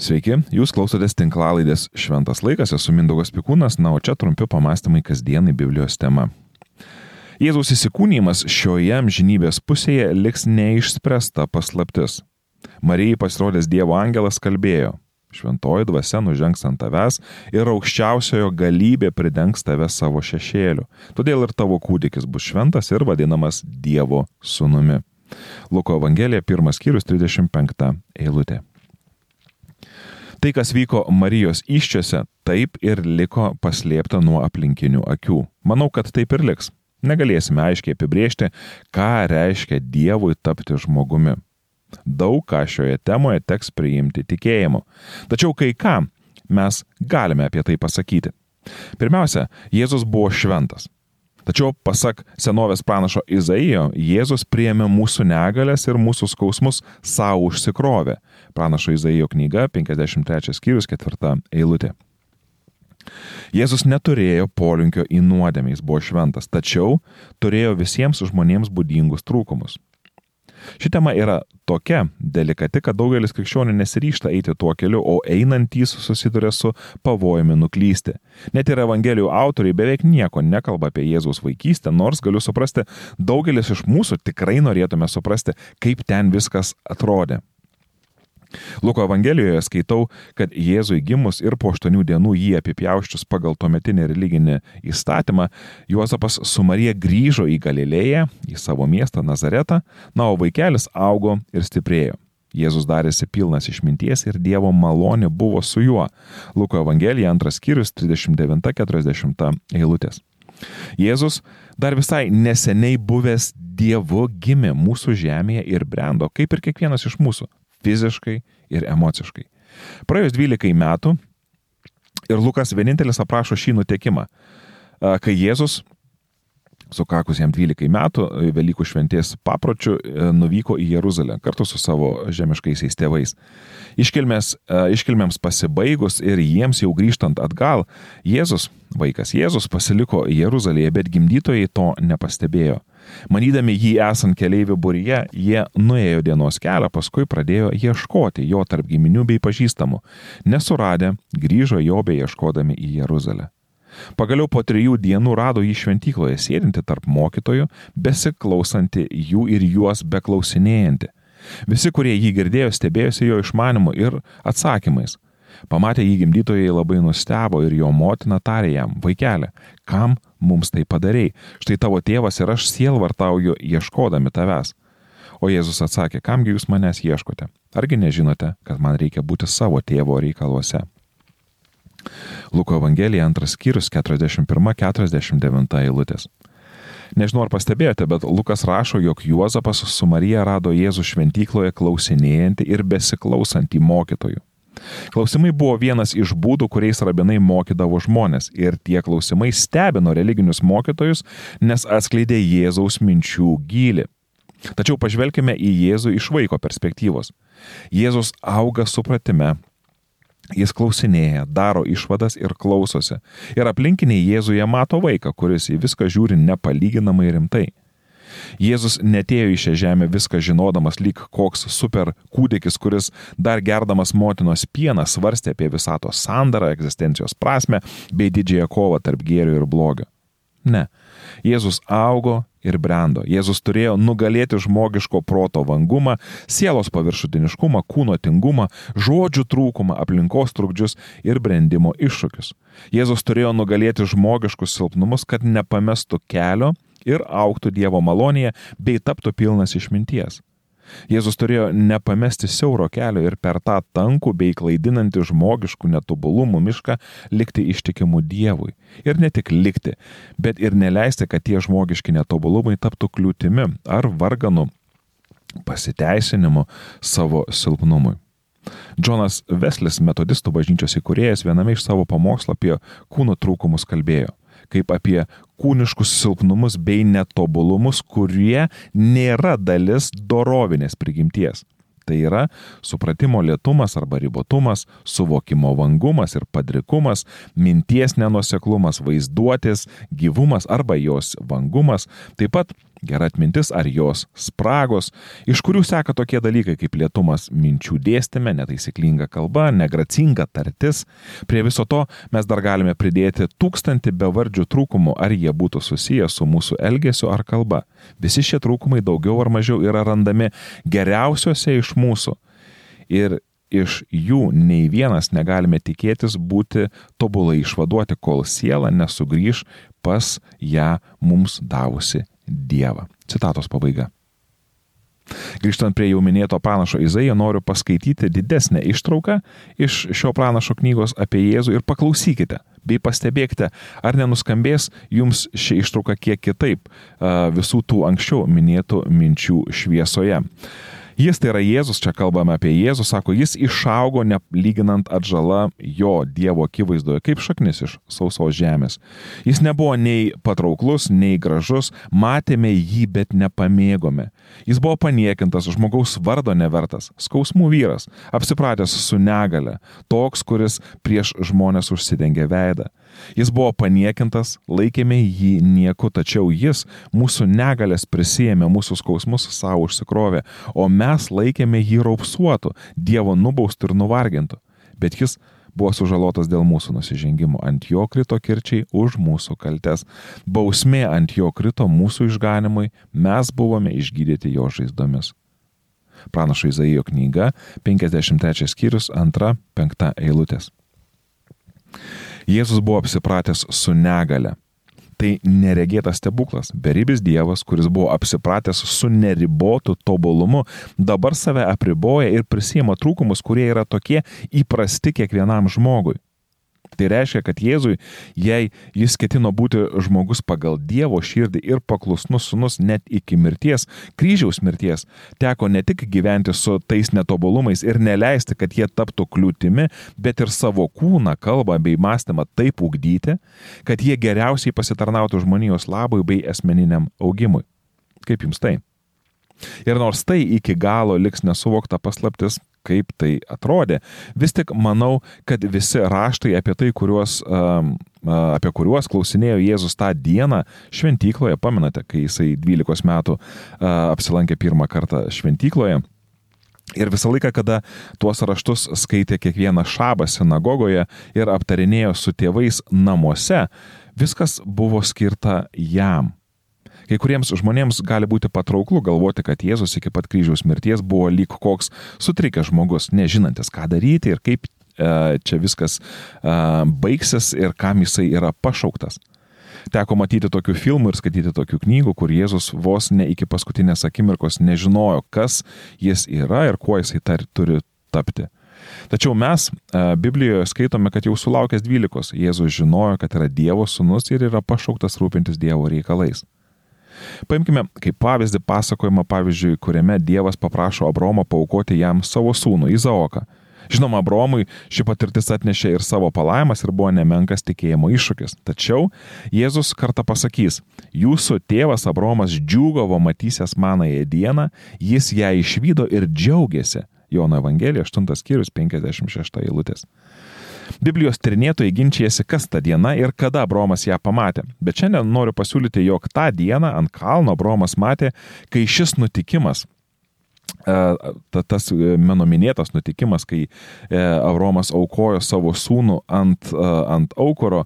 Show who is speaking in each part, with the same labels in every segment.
Speaker 1: Sveiki, jūs klausotės tinklalaidės Šventas laikas, esu Mindaugas Pikūnas, na o čia trumpi pamastymai kasdienai Biblijos tema. Jėzaus įsikūnymas šioje amžinybės pusėje liks neišspręsta paslaptis. Marijai pasirodęs Dievo angelas kalbėjo, šventoji dvasia nužengs ant tavęs ir aukščiausiojo galybė pridengs tave savo šešėliu. Todėl ir tavo kūdikis bus šventas ir vadinamas Dievo sūnumi. Luko Evangelija, pirmas skyrius, 35 eilutė. Tai, kas vyko Marijos iščiose, taip ir liko paslėpta nuo aplinkinių akių. Manau, kad taip ir liks. Negalėsime aiškiai apibriežti, ką reiškia Dievui tapti žmogumi. Daug ką šioje temoje teks priimti tikėjimu. Tačiau kai ką mes galime apie tai pasakyti. Pirmiausia, Jėzus buvo šventas. Tačiau, pasak senovės pranašo Izaijo, Jėzus priėmė mūsų negalės ir mūsų skausmus savo užsikrovė. Pranašo Izaijo knyga 53 skyrius 4 eilutė. Jėzus neturėjo polinkio į nuodėmę, jis buvo šventas, tačiau turėjo visiems žmonėms būdingus trūkumus. Ši tema yra tokia delikati, kad daugelis krikščionių nesiryšta eiti tuo keliu, o einantys susiduria su pavojumi nuklysti. Net ir evangelijų autoriai beveik nieko nekalba apie Jėzaus vaikystę, nors galiu suprasti, daugelis iš mūsų tikrai norėtume suprasti, kaip ten viskas atrodė. Luko Evangelijoje skaitau, kad Jėzui gimus ir po aštuonių dienų jį apipjauščius pagal tuometinį religinį įstatymą, Juozapas su Marija grįžo į Galilėją, į savo miestą Nazaretą, na, o vaikelis augo ir stiprėjo. Jėzus darėsi pilnas išminties ir Dievo malonė buvo su juo. Luko Evangelija antras skyrius 39-40 eilutės. Jėzus dar visai neseniai buvęs Dievu gimė mūsų žemėje ir brendo, kaip ir kiekvienas iš mūsų fiziškai ir emociškai. Praėjus 12 metų ir Lukas vienintelis aprašo šį nutekimą, kai Jėzus sukakus jam 12 metų, Velykų šventės papročių, e, nuvyko į Jeruzalę kartu su savo žemiškaisiais tėvais. Iškilmės, e, iškilmėms pasibaigus ir jiems jau grįžtant atgal, Jėzus, vaikas Jėzus pasiliko Jeruzalėje, bet gimdytojai to nepastebėjo. Manydami jį esant keliaivių būryje, jie nuėjo dienos kelią, paskui pradėjo ieškoti jo tarp giminių bei pažįstamų. Nesuradę, grįžo jo bei ieškodami į Jeruzalę. Pagaliau po trijų dienų rado jį šventykloje sėdinti tarp mokytojų, besiklausanti jų ir juos beklausinėjanti. Visi, kurie jį girdėjo, stebėjosi jo išmanimu ir atsakymais. Pamatę jį gimdytojai labai nustebo ir jo motina tarė jam, vaikelė, kam mums tai padarėjai? Štai tavo tėvas ir aš sielvartauju ieškodami tavęs. O Jėzus atsakė, kamgi jūs manęs ieškote? Argi nežinote, kad man reikia būti savo tėvo reikaluose? Luko Evangelija antras skyrius 41-49 eilutės. Nežinau ar pastebėjote, bet Lukas rašo, jog Juozapas su Marija rado Jėzų šventykloje klausinėjantį ir besiklausantį mokytojų. Klausimai buvo vienas iš būdų, kuriais rabinai mokydavo žmonės ir tie klausimai stebino religinius mokytojus, nes atskleidė Jėzaus minčių gilį. Tačiau pažvelkime į Jėzų iš vaiko perspektyvos. Jėzus auga supratime, Jis klausinėja, daro išvadas ir klausosi. Ir aplinkiniai Jėzuje mato vaiką, kuris į viską žiūri nepalyginamai rimtai. Jėzus netėjo į šią žemę viską žinodamas lyg koks super kūdikis, kuris dar gerdamas motinos pieną svarstė apie visato sandarą, egzistencijos prasme bei didžiąją kovą tarp gėrio ir blogio. Ne. Jėzus augo ir brendo. Jėzus turėjo nugalėti žmogiško proto vangumą, sielos paviršutiniškumą, kūno tingumą, žodžių trūkumą, aplinkos trukdžius ir brendimo iššūkius. Jėzus turėjo nugalėti žmogiškus silpnumus, kad nepamestų kelio ir auktų Dievo malonėje bei taptų pilnas išminties. Jėzus turėjo nepamesti siauro kelio ir per tą tankų bei klaidinantį žmogiškų netobulumų mišką likti ištikimų Dievui. Ir ne tik likti, bet ir neleisti, kad tie žmogiški netobulumai taptų kliūtimi ar varganu pasiteisinimu savo silpnumui. Džonas Veslis, metodistų bažnyčios įkūrėjas, viename iš savo pamokslo apie kūno trūkumus kalbėjo kaip apie kūniškus silpnumus bei netobulumus, kurie nėra dalis dorovinės prigimties. Tai yra supratimo lėtumas arba ribotumas, suvokimo vangumas ir padrikumas, minties nenuseklumas, vaizduotės, gyvumas arba jos vangumas, taip pat gera atmintis ar jos spragos, iš kurių seka tokie dalykai kaip lietumas minčių dėstymė, netaisyklinga kalba, negracinga tartis. Prie viso to mes dar galime pridėti tūkstantį bevardžių trūkumų, ar jie būtų susiję su mūsų elgesiu ar kalba. Visi šie trūkumai daugiau ar mažiau yra randami geriausiuose iš mūsų. Ir iš jų nei vienas negalime tikėtis būti tobulai išvaduoti, kol siela nesugrįž pas ją mums davusi Dievą. Citatos pabaiga. Grįžtant prie jau minėto pranašo Izaijo, noriu paskaityti didesnę ištrauką iš šio pranašo knygos apie Jėzų ir paklausykite, bei pastebėkite, ar nenuskambės jums ši ištrauka kiek kitaip visų tų anksčiau minėtų minčių šviesoje. Jis tai yra Jėzus, čia kalbame apie Jėzų, sako, jis išaugo nelyginant atžala jo Dievo akivaizdoje, kaip šaknis iš sausos žemės. Jis nebuvo nei patrauklus, nei gražus, matėme jį, bet nepamėgome. Jis buvo paniekintas, žmogaus vardo nevertas, skausmų vyras, apsipratęs su negale, toks, kuris prieš žmonės užsidengė veidą. Jis buvo paniekintas, laikėme jį nieku, tačiau jis mūsų negalės prisėmė, mūsų skausmus savo užsikrovė, o mes laikėme jį raupsuotu, Dievo nubaustų ir nuvargintų. Bet jis buvo sužalotas dėl mūsų nusižengimų, ant jo krito kirčiai už mūsų kaltes. Bausmė ant jo krito mūsų išganimui, mes buvome išgydyti jo žaizdomis. Pranašo Izaijo knyga, 53 skyrius, 2-5 eilutės. Jėzus buvo apsipratęs su negale. Tai neregėtas stebuklas. Beribis Dievas, kuris buvo apsipratęs su neribotu tobulumu, dabar save apriboja ir prisima trūkumus, kurie yra tokie įprasti kiekvienam žmogui. Tai reiškia, kad Jėzui, jei jis ketino būti žmogus pagal Dievo širdį ir paklusnus sunus net iki mirties, kryžiaus mirties, teko ne tik gyventi su tais netobulumais ir neleisti, kad jie taptų kliūtimi, bet ir savo kūną, kalbą bei mąstymą taip ugdyti, kad jie geriausiai pasitarnautų žmonijos labui bei asmeniniam augimui. Kaip jums tai? Ir nors tai iki galo liks nesuvokta paslaptis, kaip tai atrodė. Vis tik manau, kad visi raštai apie tai, kuriuos, apie kuriuos klausinėjo Jėzus tą dieną šventykloje, pamenate, kai jisai 12 metų apsilankė pirmą kartą šventykloje. Ir visą laiką, kada tuos raštus skaitė kiekvieną šabą sinagogoje ir aptarinėjo su tėvais namuose, viskas buvo skirta jam Kai kuriems žmonėms gali būti patrauklu galvoti, kad Jėzus iki pat kryžiaus mirties buvo lyg koks sutrikęs žmogus, nežinantis, ką daryti ir kaip e, čia viskas e, baigsis ir kam jisai yra pašauktas. Teko matyti tokių filmų ir skaityti tokių knygų, kur Jėzus vos ne iki paskutinės akimirkos nežinojo, kas jis yra ir kuo jisai tar, turi tapti. Tačiau mes e, Biblijoje skaitome, kad jau sulaukęs 12 Jėzus žinojo, kad yra Dievo sūnus ir yra pašauktas rūpintis Dievo reikalais. Paimkime kaip pavyzdį pasakojimą, pavyzdžiui, kuriame Dievas paprašo Abromą paukoti jam savo sūnų Izaoką. Žinoma, Abromui ši patirtis atnešė ir savo palaimas ir buvo nemenkas tikėjimo iššūkis. Tačiau Jėzus kartą pasakys, jūsų tėvas Abromas džiūgavo matysęs manąją dieną, jis ją išvydo ir džiaugiasi. Jono Evangelija 8 skyrius 56 eilutės. Biblijos tyrinėtojai ginčijasi, kas ta diena ir kada Bromas ją pamatė. Bet šiandien noriu pasiūlyti, jog tą dieną ant kalno Bromas matė, kai šis nutikimas tas e, mano minėtas nutikimas, kai e, Avromas aukojo savo sūnų ant, ant aukoro,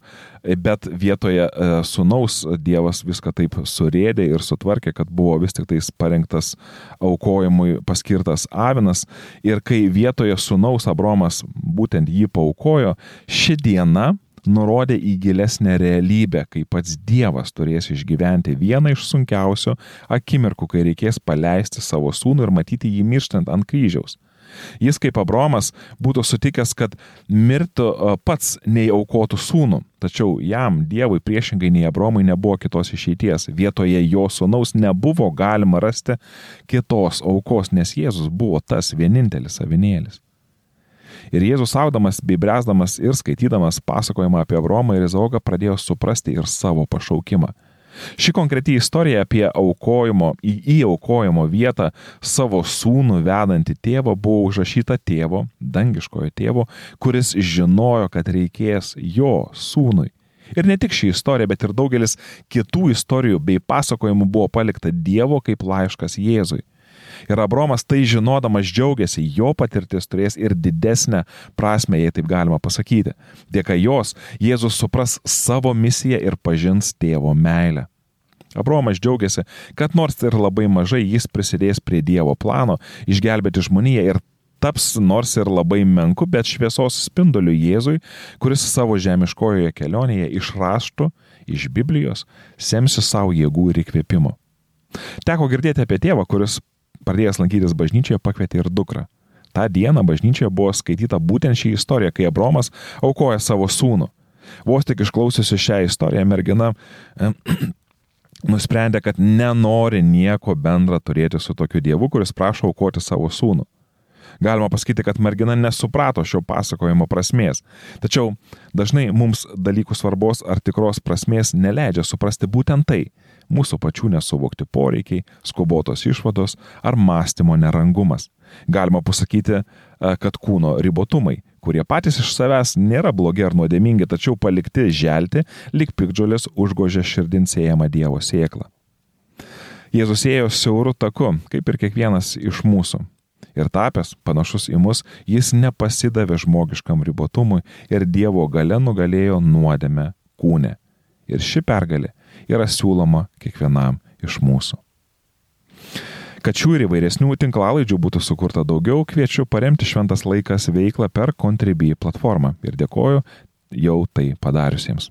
Speaker 1: bet vietoje e, sūnaus Dievas viską taip surėdė ir sutvarkė, kad buvo vis tik tais parengtas aukojimui paskirtas avinas. Ir kai vietoje sūnaus Abromas būtent jį paukojo, ši diena nurodė į gilesnę realybę, kai pats Dievas turės išgyventi vieną iš sunkiausių akimirkų, kai reikės paleisti savo sūnų ir matyti jį mirštant ant kryžiaus. Jis kaip Abromas būtų sutikęs, kad mirtų pats nei aukotų sūnų, tačiau jam, Dievui priešingai nei Abromui, nebuvo kitos išeities. Vietoje jo sūnaus nebuvo galima rasti kitos aukos, nes Jėzus buvo tas vienintelis avinėlis. Ir Jėzus audamas bei bręsdamas ir skaitydamas pasakojimą apie Abromą ir Izaoką pradėjo suprasti ir savo pašaukimą. Ši konkreti istorija apie aukojimo, į, į aukojimo vietą savo sūnų vedantį tėvą buvo užrašyta tėvo, dangiškojo tėvo, kuris žinojo, kad reikės jo sūnui Ir ne tik ši istorija, bet ir daugelis kitų istorijų bei pasakojimų buvo palikta Dievo kaip laiškas Jėzui. Ir Abromas tai žinodamas džiaugiasi, jo patirtis turės ir didesnę prasme, jei taip galima pasakyti. Dėka jos Jėzus supras savo misiją ir pažins tėvo meilę. Abromas džiaugiasi, kad nors ir labai mažai jis prisidės prie Dievo plano išgelbėti žmoniją ir taps nors ir labai menku, bet šviesos spinduliu Jėzui, kuris savo žemiškojoje kelionėje iš raštų, iš Biblijos, semsi savo jėgų ir įkvėpimo. Teko girdėti apie tėvą, kuris pradėjęs lankytis bažnyčioje pakvietė ir dukrą. Ta diena bažnyčioje buvo skaityta būtent ši istorija, kai Abromas aukoja savo sūnų. Vos tik išklausiusi šią istoriją, mergina nusprendė, kad nenori nieko bendra turėti su tokiu dievu, kuris prašo aukoti savo sūnų. Galima pasakyti, kad mergina nesuprato šio pasakojimo prasmės. Tačiau dažnai mums dalykų svarbos ar tikros prasmės neleidžia suprasti būtent tai - mūsų pačių nesuvokti poreikiai, skubotos išvados ar mąstymo nerangumas. Galima pasakyti, kad kūno ribotumai, kurie patys iš savęs nėra blogi ar nuodėmingi, tačiau palikti želti, lik pikdžiulės užgožė širdinsėjama Dievo sėklą. Jėzus ėjo siauru taku, kaip ir kiekvienas iš mūsų. Ir tapęs panašus į mus, jis nepasidavė žmogiškam ribotumui ir Dievo gale nugalėjo nuodėmę kūne. Ir ši pergalė yra siūloma kiekvienam iš mūsų. Kad šių ir įvairesnių tinklalaidžių būtų sukurta daugiau, kviečiu paremti Šventas laikas veiklą per Contribui platformą ir dėkoju jau tai padariusiems.